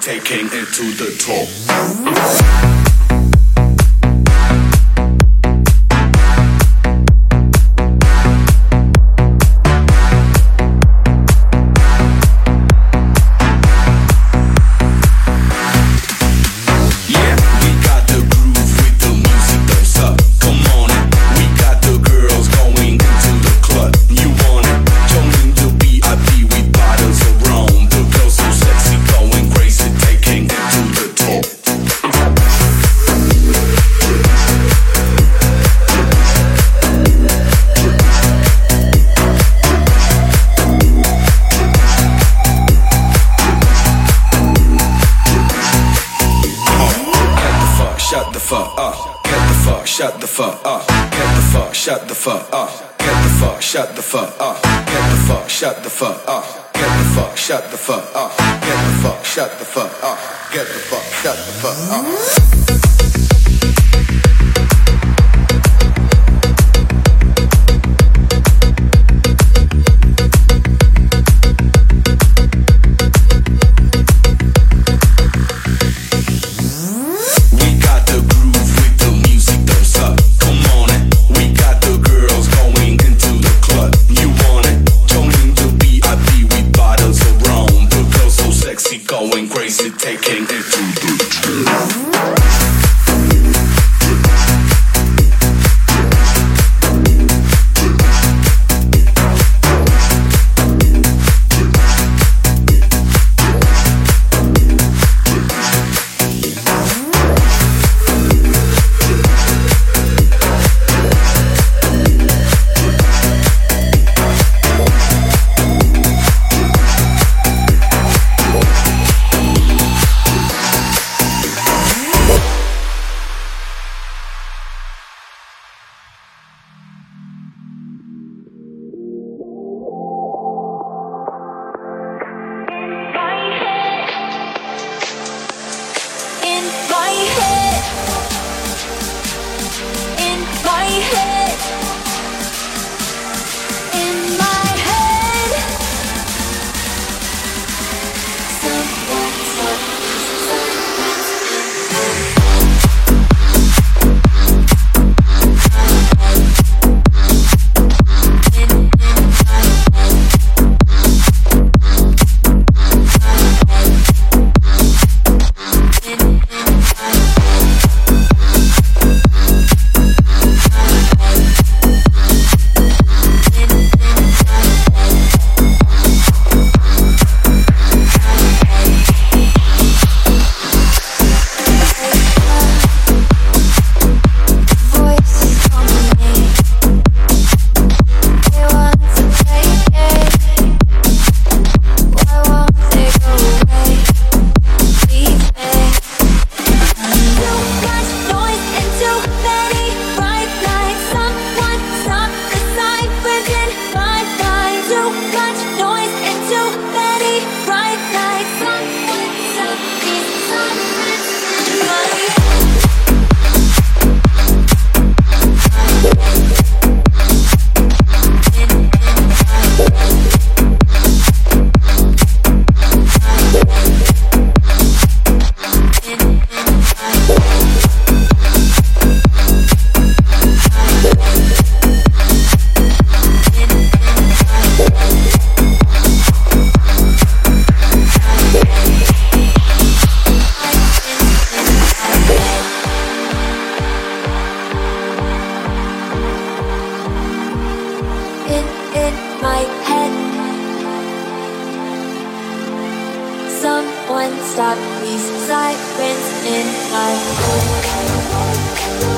taking it to the top. won't stop these sirens in my head.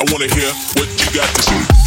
I wanna hear what you got to say.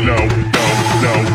no, no, no.